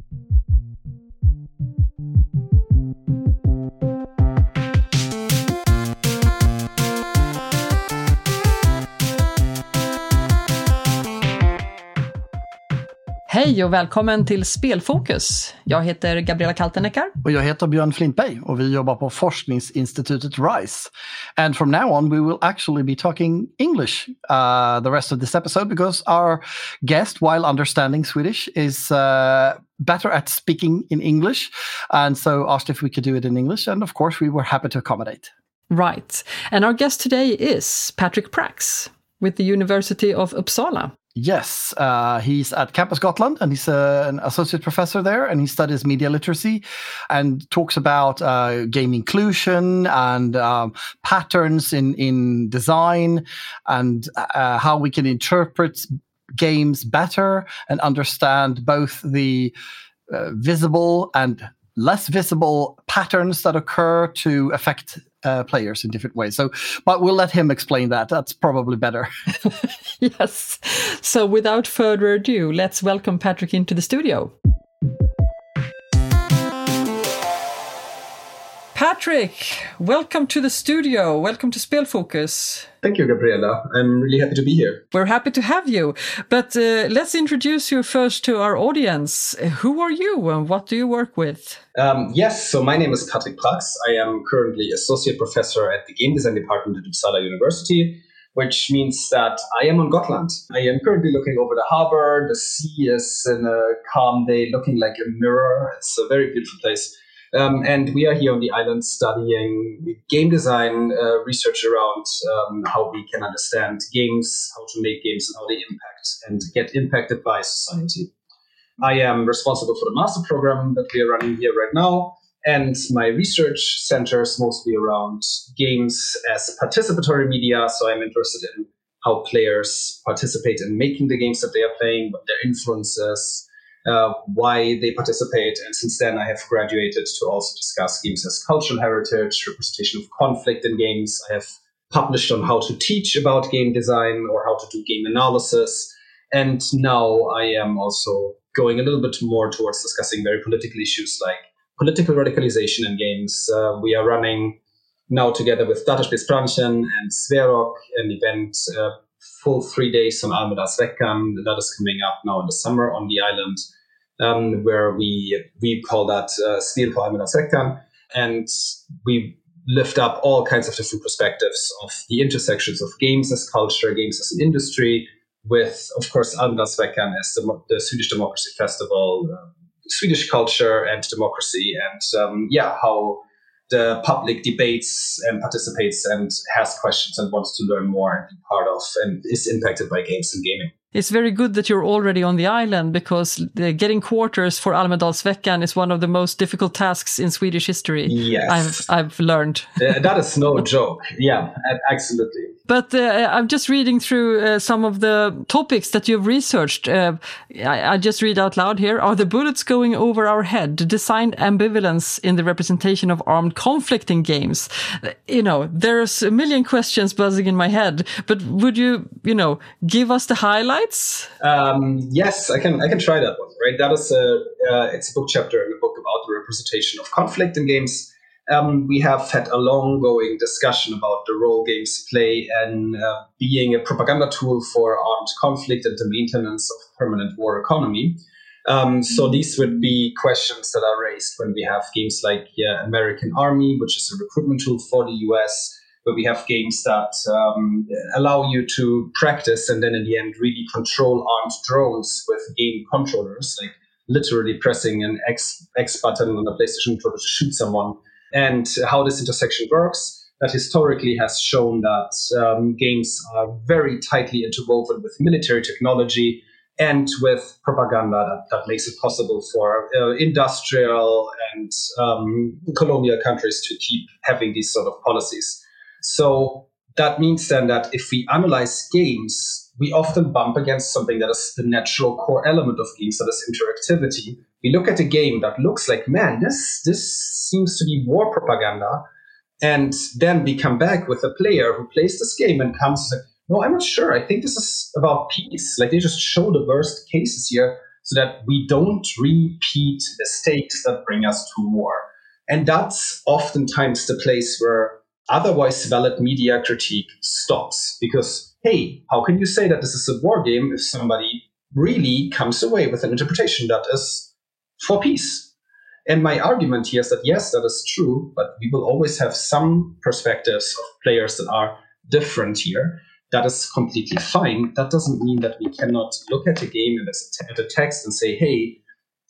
Thank you. Hej och välkommen till Spelfokus. Jag heter Gabriella Kalteneckar. Och jag heter Björn Flintberg och vi jobbar på forskningsinstitutet RISE. And from now on we will actually be talking English uh, the rest of this episode because our guest, while understanding Swedish, is uh, better at speaking in English and so asked if we could do it in English. And of course we were happy to accommodate. Right. And our guest today is Patrick Prax with the University of Uppsala. Yes, uh, he's at Campus Gotland and he's uh, an associate professor there and he studies media literacy and talks about uh, game inclusion and um, patterns in, in design and uh, how we can interpret games better and understand both the uh, visible and less visible patterns that occur to affect uh, players in different ways. So, but we'll let him explain that. That's probably better. yes. So, without further ado, let's welcome Patrick into the studio. Patrick, welcome to the studio. Welcome to Spelfokus. Thank you, Gabriella. I'm really happy to be here. We're happy to have you. But uh, let's introduce you first to our audience. Who are you and what do you work with? Um, yes, so my name is Patrick Prax. I am currently associate professor at the game design department at Uppsala University, which means that I am on Gotland. I am currently looking over the harbor. The sea is in a calm day, looking like a mirror. It's a very beautiful place. Um, and we are here on the island studying game design uh, research around um, how we can understand games, how to make games, and how they impact and get impacted by society. I am responsible for the master program that we are running here right now. And my research centers mostly around games as participatory media. So I'm interested in how players participate in making the games that they are playing, what their influences, uh, why they participate. And since then, I have graduated to also discuss games as cultural heritage, representation of conflict in games. I have published on how to teach about game design or how to do game analysis. And now I am also going a little bit more towards discussing very political issues like political radicalization in games. Uh, we are running now together with Dataspelsbranschen and Sverok an event, uh, full three days on Almedalsveckan. That is coming up now in the summer on the island um, where we we call that uh, Stil for Almedalsveckan, and we lift up all kinds of different perspectives of the intersections of games as culture, games as an industry, with of course Almedalsveckan as the, the Swedish Democracy Festival, uh, Swedish culture and democracy, and um, yeah, how the public debates and participates and has questions and wants to learn more and be part of and is impacted by games and gaming. It's very good that you're already on the island because getting quarters for Almedalsveckan is one of the most difficult tasks in Swedish history. Yes. I've, I've learned. uh, that is no joke. Yeah, absolutely. But uh, I'm just reading through uh, some of the topics that you've researched. Uh, I, I, just read out loud here. Are the bullets going over our head? Designed ambivalence in the representation of armed conflict in games. Uh, you know, there's a million questions buzzing in my head, but would you, you know, give us the Um, yes, I can, I can try that one, right? That is a, uh, it's a book chapter in a book about the representation of conflict in games um, we have had a long going discussion about the role games play and uh, being a propaganda tool for armed conflict and the maintenance of permanent war economy. Um, so mm-hmm. these would be questions that are raised when we have games like yeah, America's Army, which is a recruitment tool for the US, where we have games that um, allow you to practice and then in the end really control armed drones with game controllers, like literally pressing an X X button on a PlayStation controller to shoot someone and how this intersection works. That historically has shown that um, games are very tightly interwoven with military technology and with propaganda that, that makes it possible for uh, industrial and um, colonial countries to keep having these sort of policies. So that means then that if we analyze games, we often bump against something that is the natural core element of games, that is interactivity. We look at a game that looks like, man, this this seems to be war propaganda, and then we come back with a player who plays this game and comes like, no, I'm not sure. I think this is about peace. Like they just show the worst cases here. so that we don't repeat mistakes that bring us to war. And that's oftentimes the place where otherwise valid media critique stops. Because, hey, how can you say that this is a war game if somebody really comes away with an interpretation that is for peace? And my argument here is that yes, that is true, but we will always have some perspectives of players that are different here. That is completely fine. That doesn't mean that we cannot look at a game and at a text and say, hey,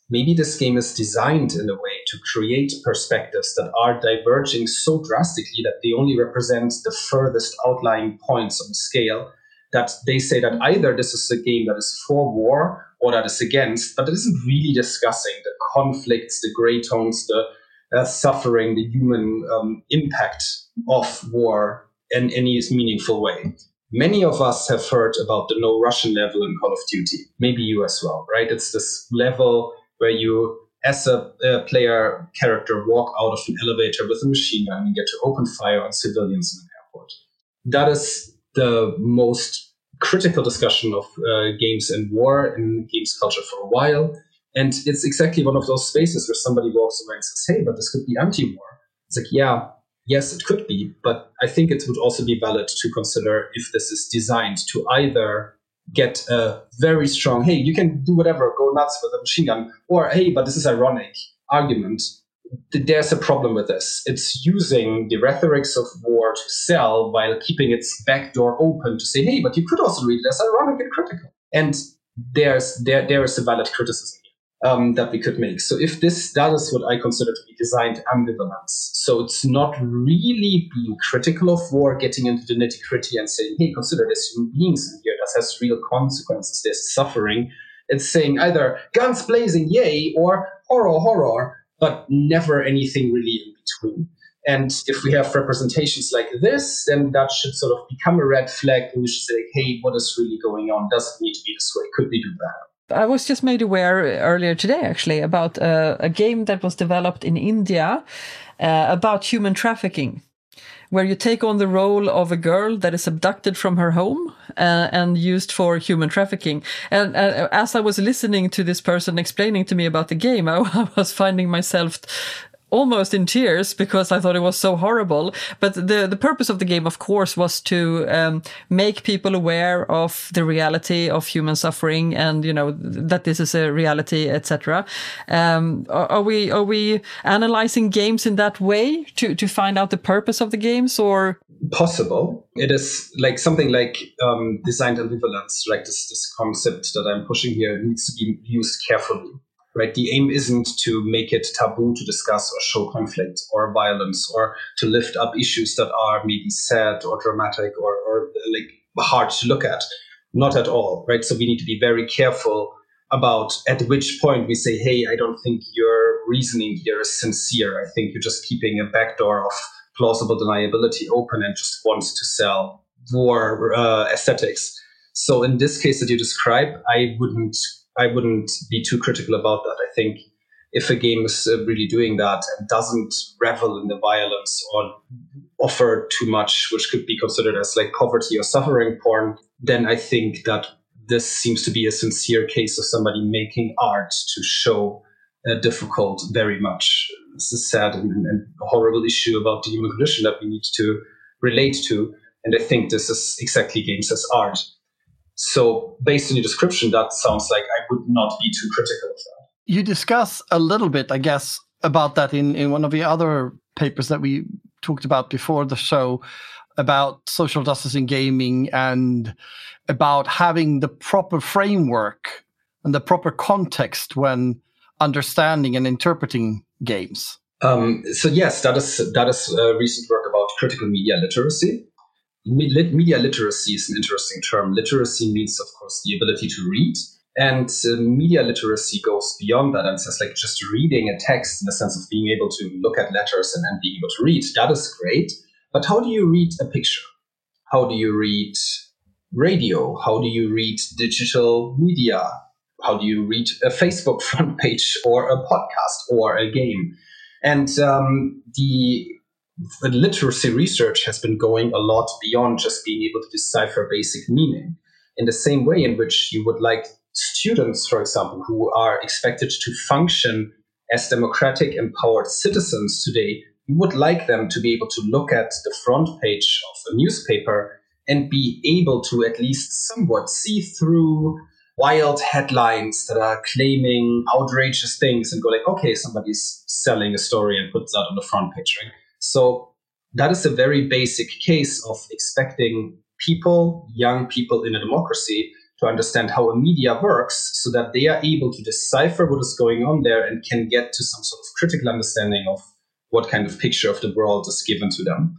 maybe this game is designed in a way to create perspectives that are diverging so drastically that they only represent the furthest outlying points on the scale that they say that either this is a game that is for war or that is against, but it isn't really discussing the conflicts, the gray tones, the uh, suffering, the human um, impact of war in any meaningful way. Many of us have heard about the no Russian level in Call of Duty. Maybe you as well, right? It's this level where you, as a, a player character, walk out of an elevator with a machine gun and get to open fire on civilians in an airport. That is the most critical discussion of uh, games and war in games culture for a while. And it's exactly one of those spaces where somebody walks away and says, hey, but this could be anti war. It's like, yeah, yes, it could be. But I think it would also be valid to consider if this is designed to either get a very strong, hey, you can do whatever, go nuts with a machine gun, or hey, but this is ironic argument there's a problem with this. It's using the rhetorics of war to sell while keeping its back door open to say, hey, but you could also read it as ironic and critical. And there's there there is a valid criticism um, that we could make. So if this that is what I consider to be designed ambivalence. So it's not really being critical of war, getting into the nitty gritty and saying, hey, consider this human beings in here that has real consequences. There's suffering. It's saying either guns blazing, yay, or horror, horror but never anything really in between. And if we have representations like this, then that should sort of become a red flag. And we should say, hey, what is really going on? Does it need to be this way? Could we do that? I was just made aware earlier today, actually, about uh, a game that was developed in India uh, about human trafficking where you take on the role of a girl that is abducted from her home uh, and used for human trafficking. And uh, as I was listening to this person explaining to me about the game, I, I was finding myself almost in tears because I thought it was so horrible. But the the purpose of the game, of course, was to um, make people aware of the reality of human suffering and you know that this is a reality, etc. Um, are, are, we are we analyzing games in that way to to find out the purpose of the games or? Possible. It is like something like um, designed ambivalence, like this this concept that I'm pushing here needs to be used carefully right? The aim isn't to make it taboo to discuss or show conflict or violence or to lift up issues that are maybe sad or dramatic or, or like hard to look at. Not at all, right? So we need to be very careful about at which point we say, hey, I don't think your reasoning here is sincere. I think you're just keeping a backdoor of plausible deniability open and just wants to sell war uh, aesthetics. So in this case that you describe, I wouldn't I wouldn't be too critical about that. I think if a game is uh, really doing that and doesn't revel in the violence or offer too much, which could be considered as like poverty or suffering porn, then I think that this seems to be a sincere case of somebody making art to show a difficult, very much this is sad and, and horrible issue about the human condition that we need to relate to. And I think this is exactly games as art. So, based on your description, that sounds like I would not be too critical of that. You discuss a little bit, I guess, about that in, in one of the other papers that we talked about before the show about social justice in gaming and about having the proper framework and the proper context when understanding and interpreting games. Um, so yes, that is that is recent work about critical media literacy, media literacy is an interesting term. Literacy means, of course, the ability to read. And uh, media literacy goes beyond that and says, like, just reading a text in the sense of being able to look at letters and, and being able to read. That is great. But how do you read a picture? How do you read radio? How do you read digital media? How do you read a Facebook front page or a podcast or a game? And um, the the literacy research has been going a lot beyond just being able to decipher basic meaning. In the same way in which you would like students, for example, who are expected to function as democratic, empowered citizens today, you would like them to be able to look at the front page of a newspaper and be able to at least somewhat see through wild headlines that are claiming outrageous things and go like, okay, somebody's selling a story and puts that on the front page, right? So that is a very basic case of expecting people, young people in a democracy, to understand how a media works so that they are able to decipher what is going on there and can get to some sort of critical understanding of what kind of picture of the world is given to them.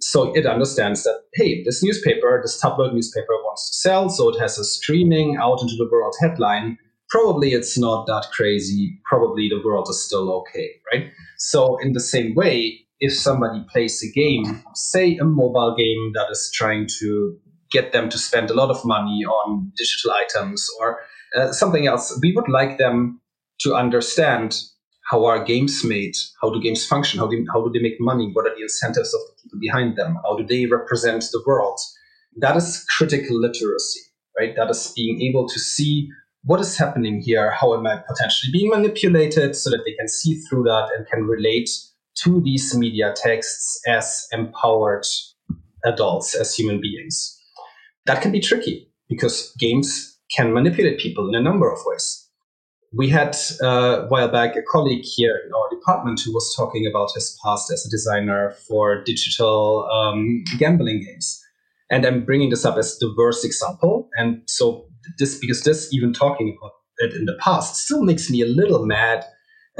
So it understands that, hey, this newspaper, this tabloid newspaper wants to sell, so it has a streaming out into the world headline. Probably it's not that crazy. Probably the world is still okay, right? So, in the same way, if somebody plays a game, say a mobile game that is trying to get them to spend a lot of money on digital items or uh, something else, we would like them to understand how are games made, how do games function, how do, how do they make money, what are the incentives of the people behind them, how do they represent the world. That is critical literacy, right? That is being able to see what is happening here, how am I potentially being manipulated so that they can see through that and can relate to these media texts as empowered adults, as human beings. That can be tricky because games can manipulate people in a number of ways. We had uh, a while back a colleague here in our department who was talking about his past as a designer for digital um, gambling games. And I'm bringing this up as the worst example. And so this, because this, even talking about it in the past, still makes me a little mad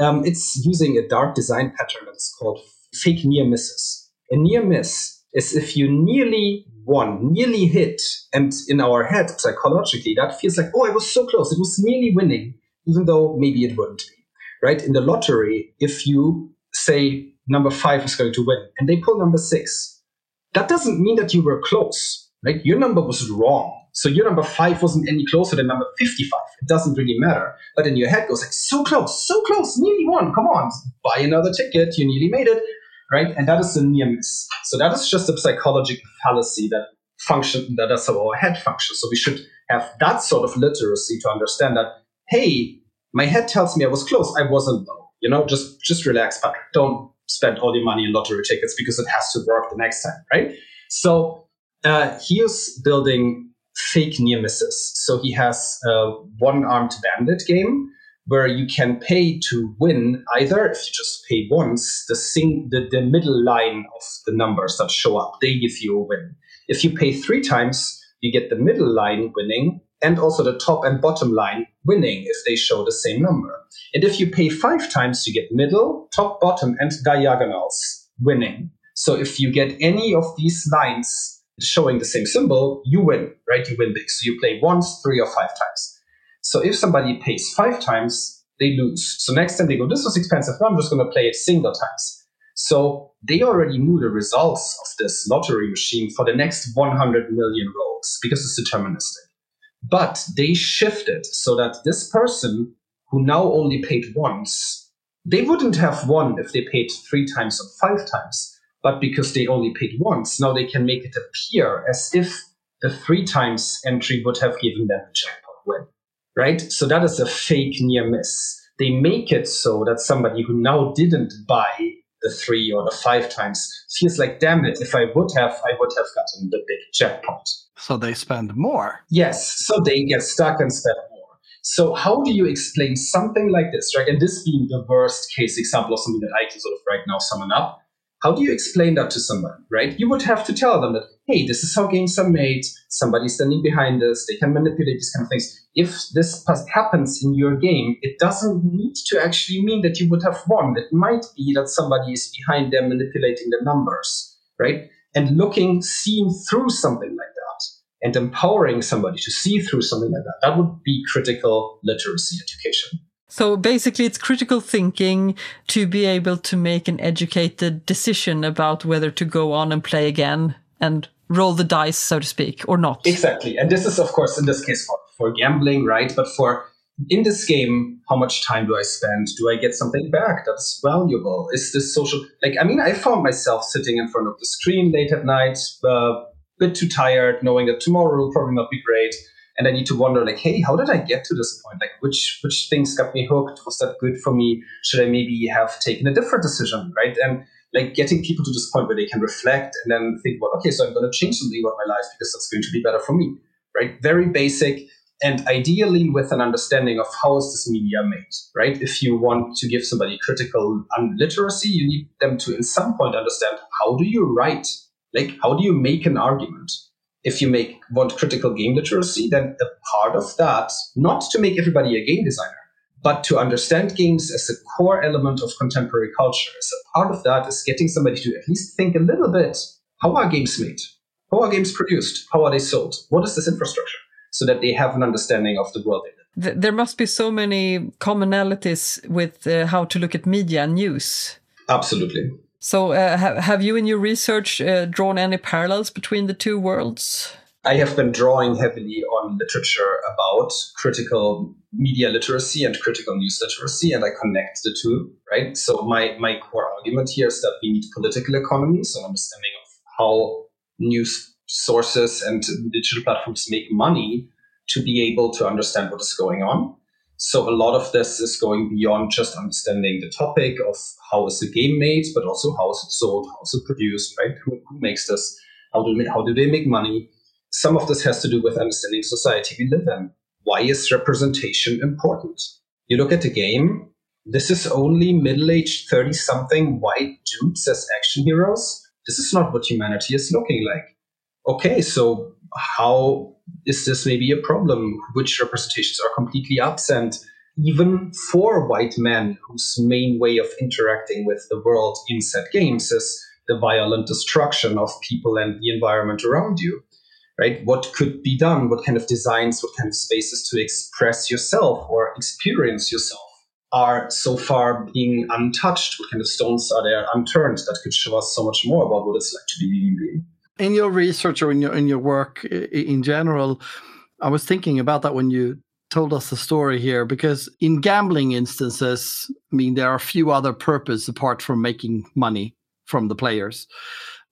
um, it's using a dark design pattern that's called fake near misses. A near miss is if you nearly won, nearly hit, and in our head, psychologically, that feels like, oh, I was so close. It was nearly winning, even though maybe it wouldn't be. Right? In the lottery, if you say number five is going to win and they pull number six, that doesn't mean that you were close. Right? Your number was wrong. So your number five wasn't any closer than number 55. It doesn't really matter. But in your head goes like, so close, so close, nearly won. Come on, buy another ticket. You nearly made it. Right? And that is a near miss. So that is just a psychological fallacy that function that is how our head functions. So we should have that sort of literacy to understand that, hey, my head tells me I was close. I wasn't though. You know, just just relax, Patrick. Don't spend all your money in lottery tickets because it has to work the next time, right? So uh, he is building fake near misses. So he has a one armed bandit game where you can pay to win either if you just pay once the sing the, the middle line of the numbers that show up. They give you a win. If you pay three times you get the middle line winning and also the top and bottom line winning if they show the same number. And if you pay five times you get middle top bottom and diagonals winning. So if you get any of these lines showing the same symbol, you win, right? You win big. So you play once, three, or five times. So if somebody pays five times, they lose. So next time they go, this was expensive. Now I'm just going to play it single times. So they already knew the results of this lottery machine for the next 100 million rolls because it's deterministic. But they shifted so that this person who now only paid once, they wouldn't have won if they paid three times or five times but because they only paid once, now they can make it appear as if the three times entry would have given them a jackpot win, right? So that is a fake near miss. They make it so that somebody who now didn't buy the three or the five times feels like, damn it, if I would have, I would have gotten the big jackpot. So they spend more. Yes, so they get stuck and spend more. So how do you explain something like this, right? And this being the worst case example of something that I can sort of right now summon up how do you explain that to someone, right? You would have to tell them that, hey, this is how games are made. Somebody's standing behind us. They can manipulate these kind of things. If this happens in your game, it doesn't need to actually mean that you would have won. It might be that somebody is behind them manipulating the numbers, right? And looking, seeing through something like that and empowering somebody to see through something like that, that would be critical literacy education. So basically, it's critical thinking to be able to make an educated decision about whether to go on and play again and roll the dice, so to speak, or not. Exactly. And this is, of course, in this case for, for gambling, right? But for in this game, how much time do I spend? Do I get something back that's valuable? Is this social? Like, I mean, I found myself sitting in front of the screen late at night, a uh, bit too tired, knowing that tomorrow will probably not be great and I need to wonder like, hey, how did I get to this point? Like, which which things got me hooked? Was that good for me? Should I maybe have taken a different decision, right? And like getting people to this point where they can reflect and then think about, okay, so I'm going to change something about my life because that's going to be better for me, right? Very basic, and ideally with an understanding of how is this media made, right? If you want to give somebody critical literacy, you need them to, in some point, understand how do you write, like how do you make an argument if you make want critical game literacy, then a part of that, not to make everybody a game designer, but to understand games as a core element of contemporary culture. So part of that is getting somebody to at least think a little bit, how are games made? How are games produced? How are they sold? What is this infrastructure? So that they have an understanding of the world There must be so many commonalities with uh, how to look at media and news. Absolutely. So, uh, have, have you in your research uh, drawn any parallels between the two worlds? I have been drawing heavily on literature about critical media literacy and critical news literacy, and I connect the two, right? So, my, my core argument here is that we need political economy, so understanding of how news sources and digital platforms make money to be able to understand what is going on. So a lot of this is going beyond just understanding the topic of how is the game made, but also how is it sold, how is it produced, right? Who, who makes this? How do, how do they make money? Some of this has to do with understanding society we live in. Why is representation important? You look at the game, this is only middle-aged 30-something white dudes as action heroes. This is not what humanity is looking like. Okay, so how is this maybe a problem? Which representations are completely absent, even for white men whose main way of interacting with the world in set games is the violent destruction of people and the environment around you? Right? What could be done? What kind of designs, what kind of spaces to express yourself or experience yourself are so far being untouched? What kind of stones are there unturned that could show us so much more about what it's like to be a human being? In your research or in your in your work in general, I was thinking about that when you told us the story here because in gambling instances, I mean there are a few other purposes apart from making money from the players.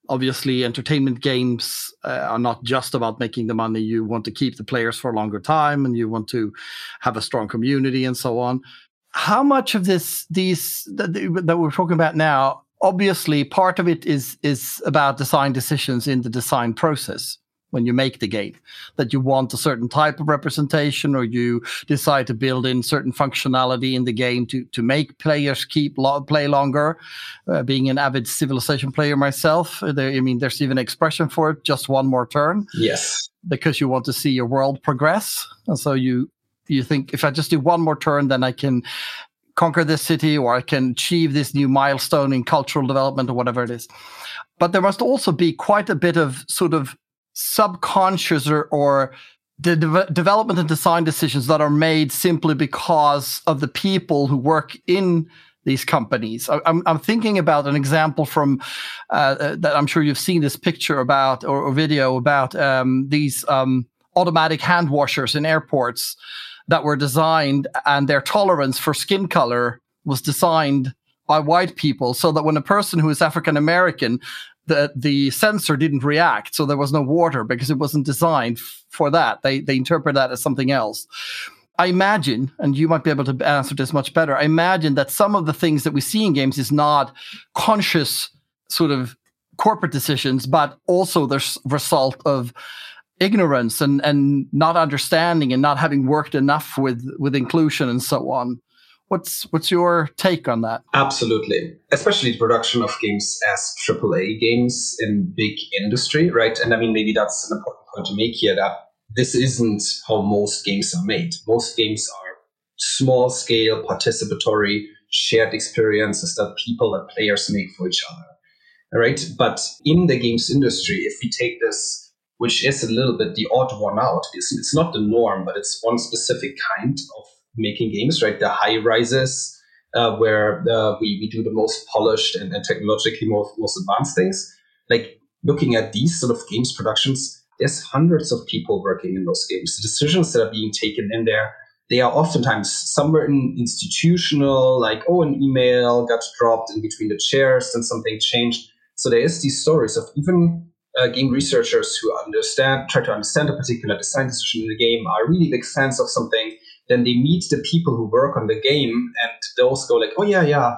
Obviously, entertainment games uh, are not just about making the money. You want to keep the players for a longer time, and you want to have a strong community and so on. How much of this, these that, that we're talking about now, obviously part of it is is about design decisions in the design process when you make the game that you want a certain type of representation or you decide to build in certain functionality in the game to to make players keep lo- play longer. Uh, being an avid civilization player myself uh, there, i mean there's even an expression for it just one more turn. Yes. Because you want to see your world progress. And so you you think if i just do one more turn then i can conquer this city or I can achieve this new milestone in cultural development or whatever it is. But there must also be quite a bit of sort of subconscious or, or the de- development and design decisions that are made simply because of the people who work in these companies. I, am I'm thinking about an example from uh, uh, that I'm sure you've seen this picture about or, or video about um, these um, automatic hand washers in airports that were designed and their tolerance for skin color was designed by white people so that when a person who is African American, the, the sensor didn't react. So there was no water because it wasn't designed for that. They, they interpret that as something else. I imagine, and you might be able to answer this much better. I imagine that some of the things that we see in games is not conscious sort of corporate decisions, but also the result of ignorance and and not understanding and not having worked enough with with inclusion and so on. What's what's your take on that? Absolutely. Especially the production of games as aaa games in big industry right? And i mean maybe that's an important point to make here that this isn't how most games are made. Most games are small scale participatory shared experiences that people and players make for each other right? But in the games industry if we take this which is a little bit the odd one out. It's, it's not the norm, but it's one specific kind of making games, right? The high rises, uh, where uh, we, we do the most polished and, and technologically most, most advanced things. Like looking at these sort of games productions, there's hundreds of people working in those games. The decisions that are being taken in there, they are oftentimes somewhere in institutional, like, oh, an email got dropped in between the chairs and something changed. So there is these stories of even uh, game researchers who understand, try to understand a particular design decision in the game, are really big fans of something, then they meet the people who work on the game, and those go like, "Oh yeah, yeah,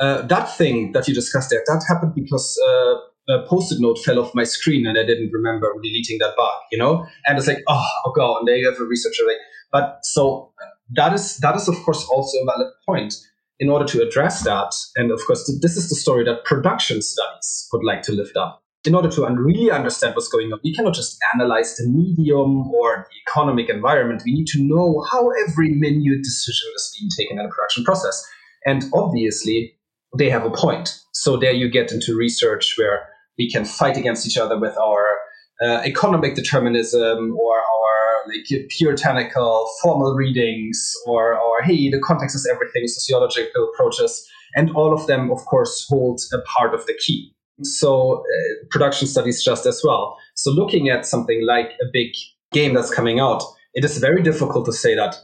uh, that thing that you discussed there, that happened because uh, a post-it note fell off my screen and I didn't remember deleting that bug, you know? And it's like, oh, oh god, and there you have a researcher like, but so that is that is of course also a valid point. In order to address that, and of course, this is the story that production studies would like to lift up. In order to really understand what's going on, we cannot just analyze the medium or the economic environment. We need to know how every minute decision is being taken in a production process. And obviously, they have a point. So there you get into research where we can fight against each other with our uh, economic determinism or our like puritanical formal readings or or hey the context is everything sociological approaches and all of them of course hold a part of the key so uh, production studies just as well so looking at something like a big game that's coming out it is very difficult to say that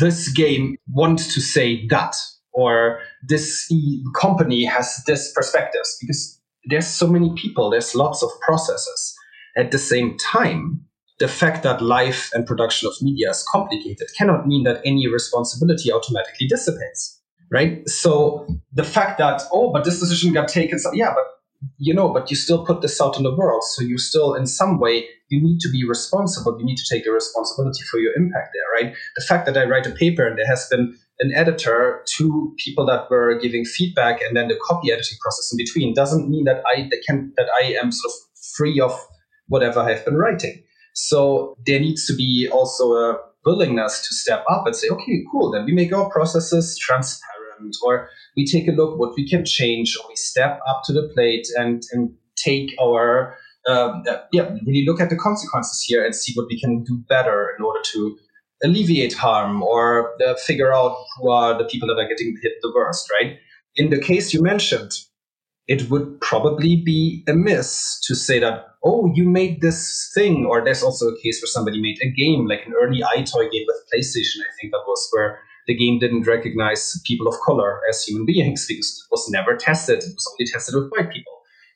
this game wants to say that or this company has this perspectives because there's so many people, there's lots of processes. At the same time, the fact that life and production of media is complicated cannot mean that any responsibility automatically dissipates, right? So the fact that, oh, but this decision got taken, so yeah, but you know, but you still put this out in the world. So you still, in some way, you need to be responsible. You need to take the responsibility for your impact there, right? The fact that I write a paper and there has been an editor, two people that were giving feedback, and then the copy editing process in between doesn't mean that I that can that I am sort of free of whatever I've been writing. So there needs to be also a willingness to step up and say, okay, cool, then we make our processes transparent, or we take a look what we can change, or we step up to the plate and and take our um, yeah, really look at the consequences here and see what we can do better in order to alleviate harm or uh, figure out who are the people that are getting hit the worst, right? In the case you mentioned, it would probably be amiss to say that, oh, you made this thing, or there's also a case where somebody made a game, like an early EyeToy game with PlayStation, I think that was where the game didn't recognize people of color as human beings because it was never tested. It was only tested with white people.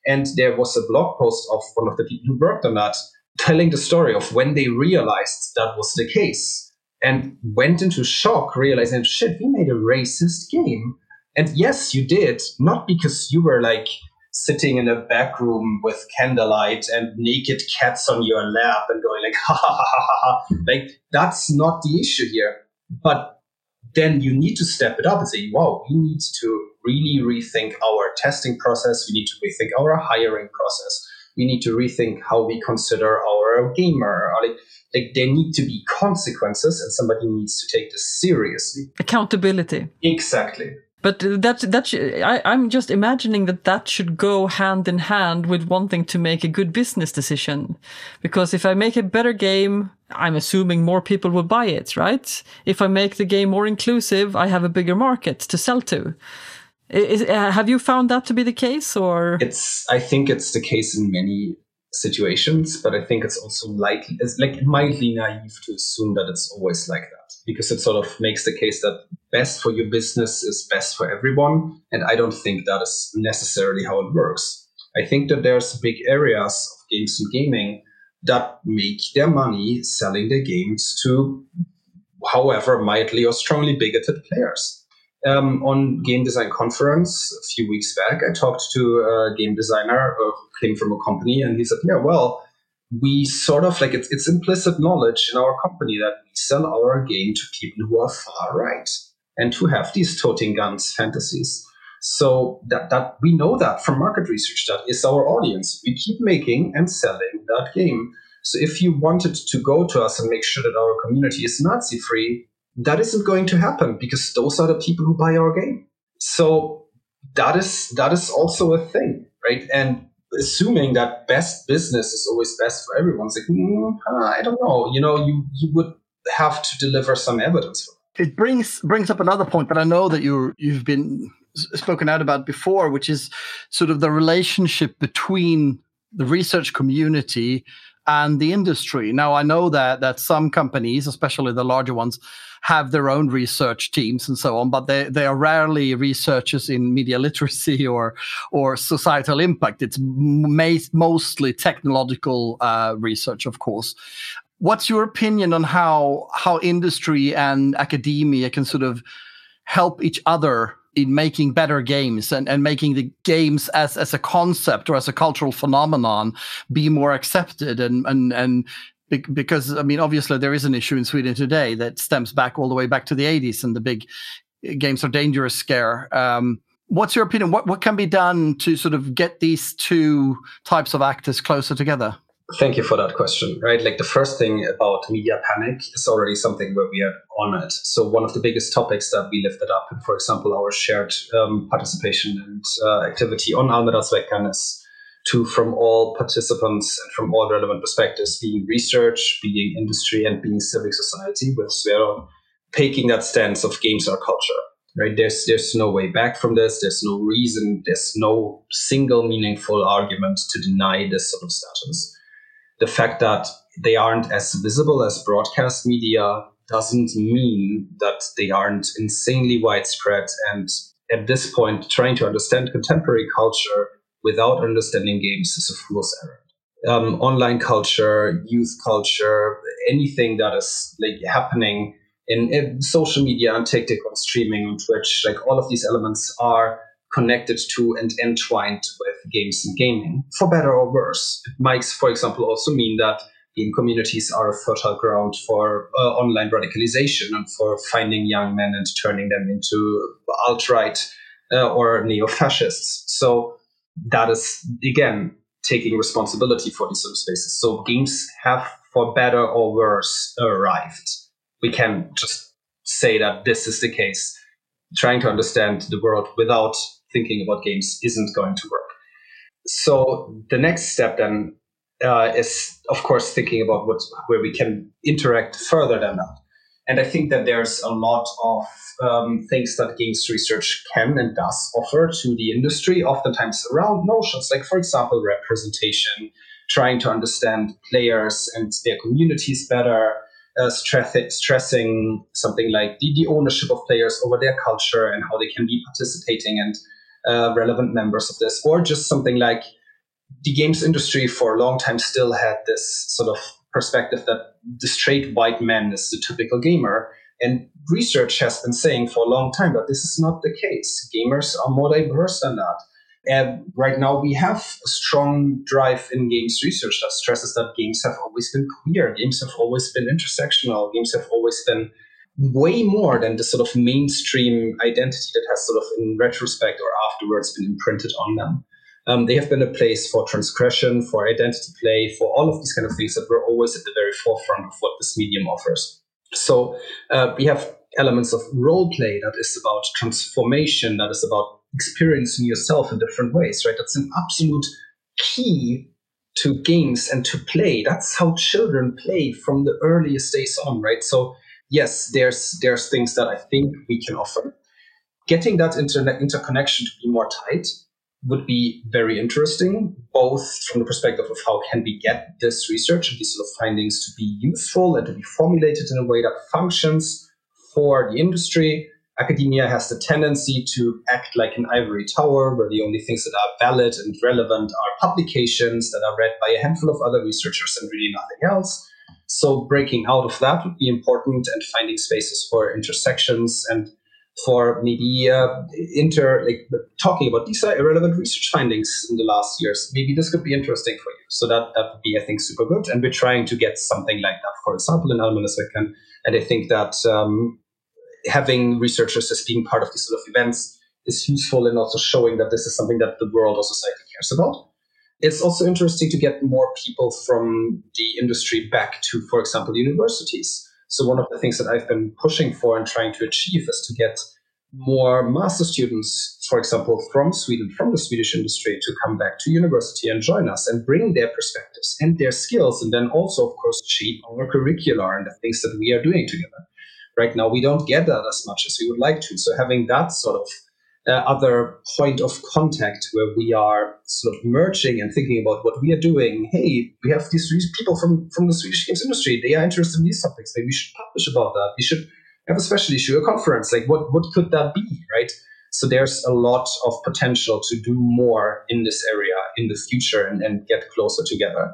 And there was a blog post of one of the people who worked on that telling the story of when they realized that was the case and went into shock, realizing, shit, we made a racist game. And yes, you did, not because you were like sitting in a back room with candlelight and naked cats on your lap and going like, ha ha ha ha ha. Like, that's not the issue here. But then you need to step it up and say, wow, we need to really rethink our testing process. We need to rethink our hiring process. We need to rethink how we consider our gamer. Like, like there need to be consequences and somebody needs to take this seriously accountability exactly but that that I, I'm just imagining that that should go hand in hand with wanting to make a good business decision, because if I make a better game, I'm assuming more people will buy it, right? If I make the game more inclusive, I have a bigger market to sell to. Is, uh, have you found that to be the case, or it's? I think it's the case in many situations, but I think it's also likely, it's like mildly naive to assume that it's always like that because it sort of makes the case that best for your business is best for everyone. And I don't think that is necessarily how it works. I think that there's big areas of games and gaming that make their money selling their games to however mildly or strongly bigoted players um, on game design conference a few weeks back, I talked to a game designer who came from a company, and he said, "Yeah, well, we sort of like it's, it's implicit knowledge in our company that we sell our game to people who are far right and who have these toting guns fantasies." So that, that we know that from market research that is our audience. We keep making and selling that game. So if you wanted to go to us and make sure that our community is Nazi free, that isn't going to happen because those are the people who buy our game. So that is that is also a thing, right? And assuming that best business is always best for everyone, it's like mm, I don't know. You know, you you would have to deliver some evidence. For it brings brings up another point that I know that you you've been spoken out about before, which is sort of the relationship between the research community and the industry. Now, I know that that some companies, especially the larger ones, have their own research teams and so on, but they, they are rarely researchers in media literacy or or societal impact. It's mostly technological uh, research, of course. What's your opinion on how how industry and academia can sort of help each other in making better games and, and making the games as, as a concept or as a cultural phenomenon be more accepted and and and because I mean obviously there is an issue in Sweden today that stems back all the way back to the 80s and the big uh, games are dangerous scare. Um, what's your opinion? What what can be done to sort of get these two types of actors closer together? Thank you for that question. Right, like the first thing about media panic is already something where we are on it. So one of the biggest topics that we lifted up, for example, our shared um, participation and uh, activity on Almedalsveckan is to from all participants and from all relevant perspectives, being research, being industry, and being civic society, with Sverok taking that stance of games are culture. Right? There's there's no way back from this. There's no reason. There's no single meaningful argument to deny this sort of status the fact that they aren't as visible as broadcast media doesn't mean that they aren't insanely widespread. And at this point, trying to understand contemporary culture without understanding games is a fool's errand. Um, online culture, youth culture, anything that is like happening in, in social media and TikTok on streaming on Twitch, like all of these elements are connected to and entwined with games and gaming, for better or worse. It might, for example, also mean that game communities are a fertile ground for uh, online radicalization and for finding young men and turning them into alt right uh, or neo fascists. So that is, again, taking responsibility for these sort of spaces. So games have, for better or worse, arrived. We can just say that this is the case. Trying to understand the world without thinking about games isn't going to work. So the next step then uh, is, of course, thinking about what where we can interact further than that. And I think that there's a lot of um, things that games research can and does offer to the industry, oftentimes around notions like, for example, representation, trying to understand players and their communities better, uh, stress, stressing something like the, the ownership of players over their culture and how they can be participating and uh, relevant members of this, or just something like the games industry for a long time still had this sort of perspective that the straight white man is the typical gamer. And research has been saying for a long time that this is not the case. Gamers are more diverse than that. And right now, we have a strong drive in games research that stresses that games have always been queer, games have always been intersectional, games have always been way more than the sort of mainstream identity that has sort of in retrospect or afterwards been imprinted on them. Um, they have been a place for transgression, for identity play, for all of these kind of things that were always at the very forefront of what this medium offers. So uh, we have elements of role play that is about transformation, that is about experiencing yourself in different ways, right? That's an absolute key to games and to play. That's how children play from the earliest days on, right? So yes, there's there's things that I think we can offer. Getting that internet interconnection to be more tight would be very interesting, both from the perspective of how can we get this research and these sort of findings to be useful and to be formulated in a way that functions for the industry. Academia has the tendency to act like an ivory tower, where the only things that are valid and relevant are publications that are read by a handful of other researchers and really nothing else. So breaking out of that would be important and finding spaces for intersections and for maybe uh, inter like talking about these are irrelevant research findings in the last years. Maybe this could be interesting for you. So that that would be I think super good. And we're trying to get something like that, for example, in Almedalsveckan. And I think that um, having researchers as being part of these sort of events is useful in also showing that this is something that the world or society cares about. It's also interesting to get more people from the industry back to, for example, universities. So one of the things that I've been pushing for and trying to achieve is to get more master students, for example, from Sweden, from the Swedish industry, to come back to university and join us and bring their perspectives and their skills, and then also, of course, shape our curricular and the things that we are doing together. Right now, we don't get that as much as we would like to. So having that sort of uh, other point of contact where we are sort of merging and thinking about what we are doing. Hey, we have these people from, from the Swedish games industry. They are interested in these topics. Maybe we should publish about that. We should have a special issue, a conference. Like, what, what could that be, right? So there's a lot of potential to do more in this area in the future and, and get closer together.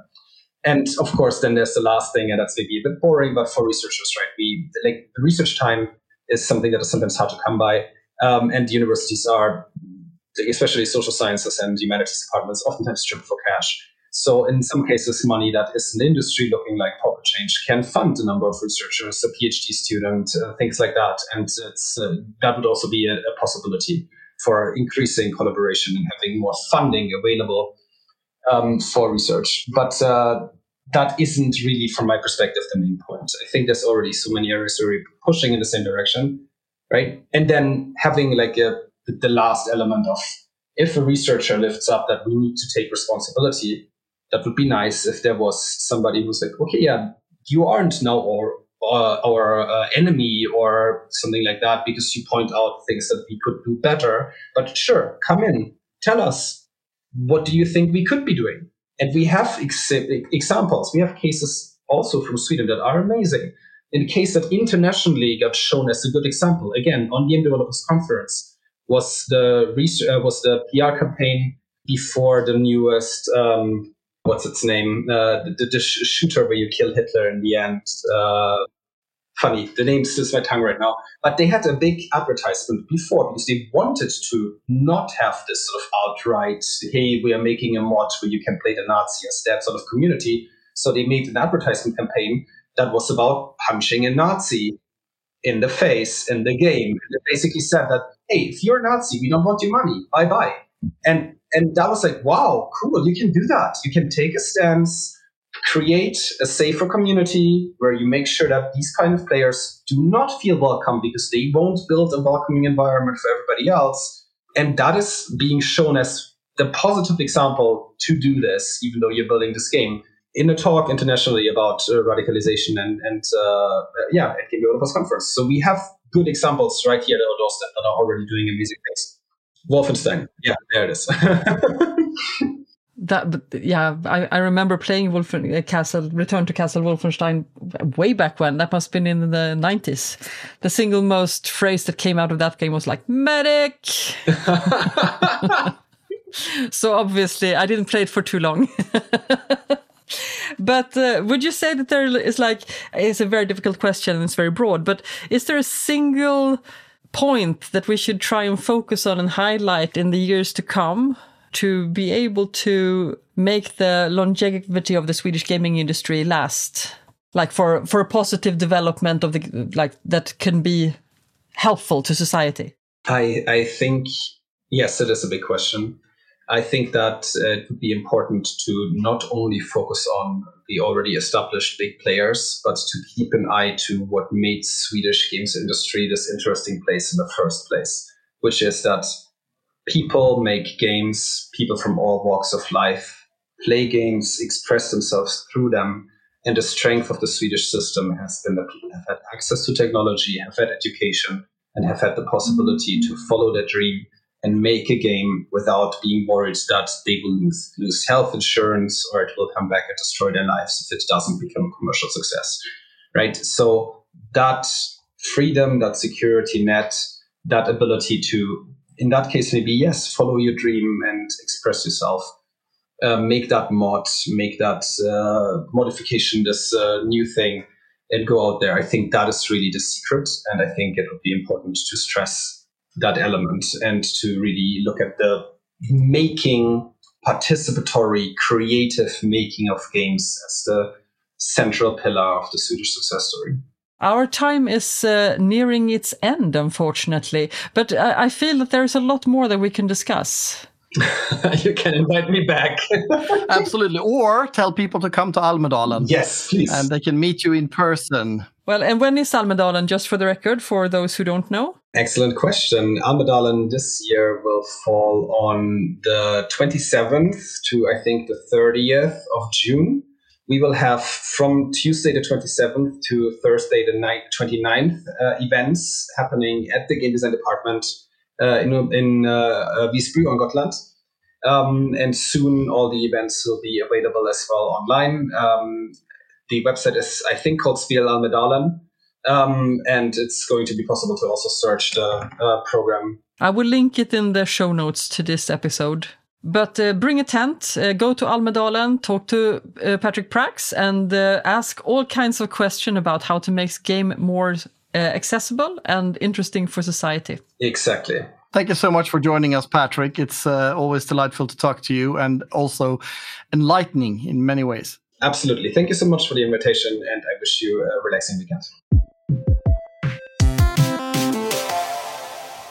And of course, then there's the last thing, and that's maybe a bit boring, but for researchers, right? We like the research time is something that is sometimes hard to come by. Um, and universities are, especially social sciences and humanities departments, oftentimes stripped for cash. So in some cases, money that is an industry looking like corporate change can fund a number of researchers, a PhD student, uh, things like that. And uh, that would also be a, a, possibility for increasing collaboration and having more funding available um, for research. But uh, that isn't really, from my perspective, the main point. I think there's already so many areas who are pushing in the same direction, right? And then having like a, the last element of if a researcher lifts up that we need to take responsibility, that would be nice if there was somebody who's like, okay, yeah, you aren't now our uh, our uh, enemy or something like that because you point out things that we could do better. But sure, come in, tell us what do you think we could be doing. And we have ex- examples. We have cases also from Sweden that are amazing. In a case that internationally got shown as a good example, again on the Developers Conference, was the uh, was the PR campaign before the newest um, what's its name? Uh, the, the, shooter where you kill Hitler in the end. Uh, funny, the name slips my tongue right now. But they had a big advertisement before because they wanted to not have this sort of outright, hey, we are making a mod where you can play the Nazi as that sort of community. So they made an advertisement campaign that was about punching a Nazi in the face in the game. They basically said that, hey, if you're a Nazi, we don't want your money. Bye bye. And and that was like, wow, cool, you can do that. You can take a stance, create a safer community where you make sure that these kind of players do not feel welcome because they won't build a welcoming environment for everybody else. And that is being shown as the positive example to do this, even though you're building this game. In a talk internationally about uh, radicalization and, and uh, yeah, at Game Developers Conference. So we have good examples right here at our doorstep that are already doing amazing things. Wolfenstein. Yeah, there it is. that yeah I, I remember playing Wolfen uh, Castle Return to Castle Wolfenstein way back when that must have been in the 90s the single most phrase that came out of that game was like medic so obviously I didn't play it for too long but uh, would you say that there is like it's a very difficult question and it's very broad but is there a single point that we should try and focus on and highlight in the years to come to be able to make the longevity of the Swedish gaming industry last? Like for, for a positive development of the, like that can be helpful to society? I, I think, yes, it is a big question. I think that uh, it would be important to not only focus on the already established big players, but to keep an eye to what made Swedish games industry this interesting place in the first place, which is that people make games, people from all walks of life play games, express themselves through them. And the strength of the Swedish system has been that people have had access to technology, have had education, and have had the possibility to follow their dream and make a game without being worried that they will lose, lose health insurance or it will come back and destroy their lives if it doesn't become a commercial success. Right. So that freedom, that security net, that ability to, in that case, maybe yes, follow your dream and express yourself. Uh, make that mod, make that uh, modification, this uh, new thing, and go out there. I think that is really the secret, and I think it would be important to stress that element and to really look at the making participatory creative making of games as the central pillar of the Swedish success story. Our time is uh, nearing its end, unfortunately, but I, I feel that there's a lot more that we can discuss. you can invite me back. Absolutely. Or tell people to come to Almedalen. Yes, please. And they can meet you in person. Well, and when is Almedalen, just for the record, for those who don't know? Excellent question. Almedalen this year will fall on the 27th to, I think, the 30th of June. We will have from Tuesday the 27th to Thursday the 29th uh, events happening at the game design department uh, in in uh, Visby on Gotland. Um, and soon all the events will be available as well online. Um, the website is, I think, called Spiel Almedalen. Um, and it's going to be possible to also search the uh, program. I will link it in the show notes to this episode. But uh, bring a tent, uh, go to Almedalen, talk to uh, Patrick Prax, and uh, ask all kinds of questions about how to make game more uh, accessible and interesting for society. Exactly. Thank you so much for joining us, Patrick. It's uh, always delightful to talk to you and also enlightening in many ways. Absolutely. Thank you so much for the invitation, and I wish you a relaxing weekend.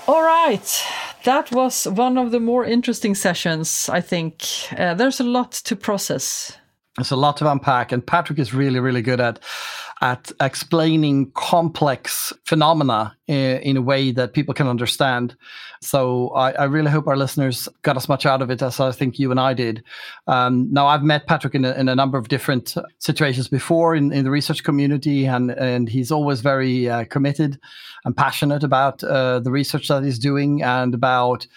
All right. That was one of the more interesting sessions, I think. Uh, there's a lot to process. There's a lot to unpack, and Patrick is really, really good at at explaining complex phenomena in, in, a way that people can understand. So I, I, really hope our listeners got as much out of it as I think you and I did. Um, now I've met Patrick in a, in a, number of different situations before in, in, the research community, and and he's always very uh, committed and passionate about uh, the research that he's doing and about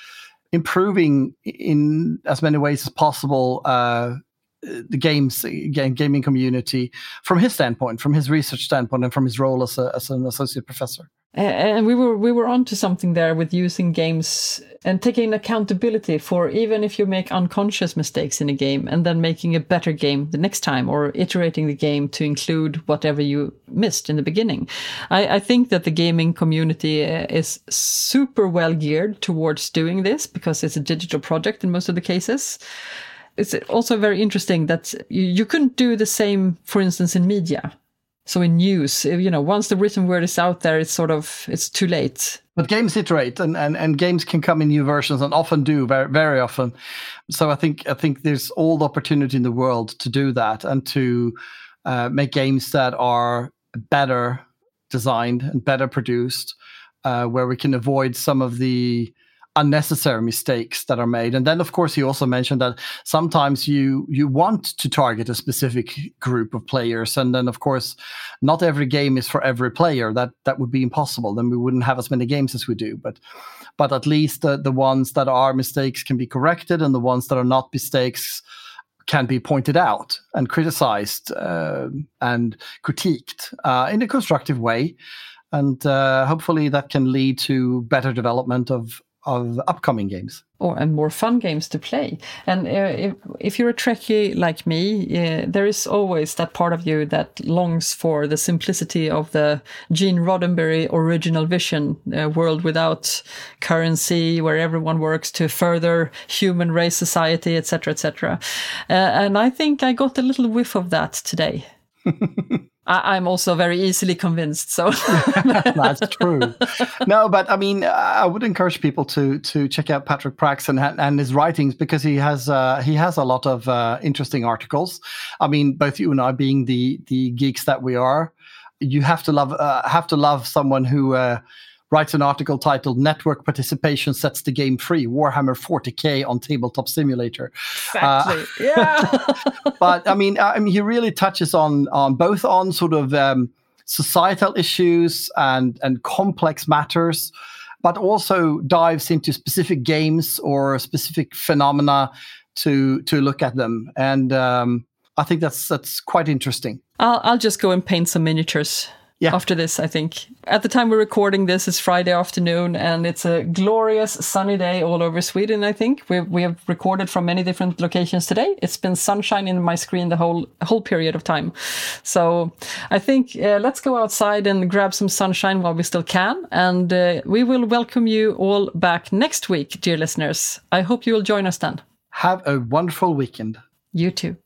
improving in as many ways as possible uh, the games game, gaming community from his standpoint, from his research standpoint, and from his role as, a, as an associate professor. And we were we were onto something there with using games and taking accountability for even if you make unconscious mistakes in a game and then making a better game the next time or iterating the game to include whatever you missed in the beginning. I, I think that the gaming community uh, is super well geared towards doing this because it's a digital project in most of the cases it's also very interesting that you, you couldn't do the same, for instance, in media. So in news, you know, once the written word is out there, it's sort of it's too late. But games iterate, and, and, and games can come in new versions, and often do very very often. So I think I think there's all the opportunity in the world to do that and to uh, make games that are better designed and better produced, uh, where we can avoid some of the unnecessary mistakes that are made. And then of course he also mentioned that sometimes you you want to target a specific group of players. And then of course not every game is for every player. That that would be impossible. Then we wouldn't have as many games as we do. But but at least the, the ones that are mistakes can be corrected and the ones that are not mistakes can be pointed out and criticized uh, and critiqued uh, in a constructive way. And uh, hopefully that can lead to better development of of upcoming games. Or and more fun games to play. And uh, if, if you're a trekkie like me uh, there is always that part of you that longs for the simplicity of the gene roddenberry original vision uh, world without currency where everyone works to further human race society etc etc uh, and i think i got a little whiff of that today I, am also very easily convinced. So that's true. No, but I mean, I would encourage people to to check out Patrick Prax and, and his writings because he has uh, he has a lot of uh, interesting articles. I mean, both you and I, being the the geeks that we are, you have to love uh, have to love someone who uh, writes an article titled Network Participation Sets the Game Free Warhammer 40k on Tabletop Simulator. Exactly. Uh, yeah. but I mean, I mean, he really touches on, on both on sort of um, societal issues and, and complex matters, but also dives into specific games or specific phenomena to, to look at them. And um, I think that's, that's quite interesting. I'll, I'll just go and paint some miniatures yeah. after this, I think. At the time we're recording this, it's Friday afternoon and it's a glorious sunny day all over Sweden, I think. We, we have recorded from many different locations today. It's been sunshine in my screen the whole, whole period of time. So I think uh, let's go outside and grab some sunshine while we still can. And uh, we will welcome you all back next week, dear listeners. I hope you will join us then. Have a wonderful weekend. You too.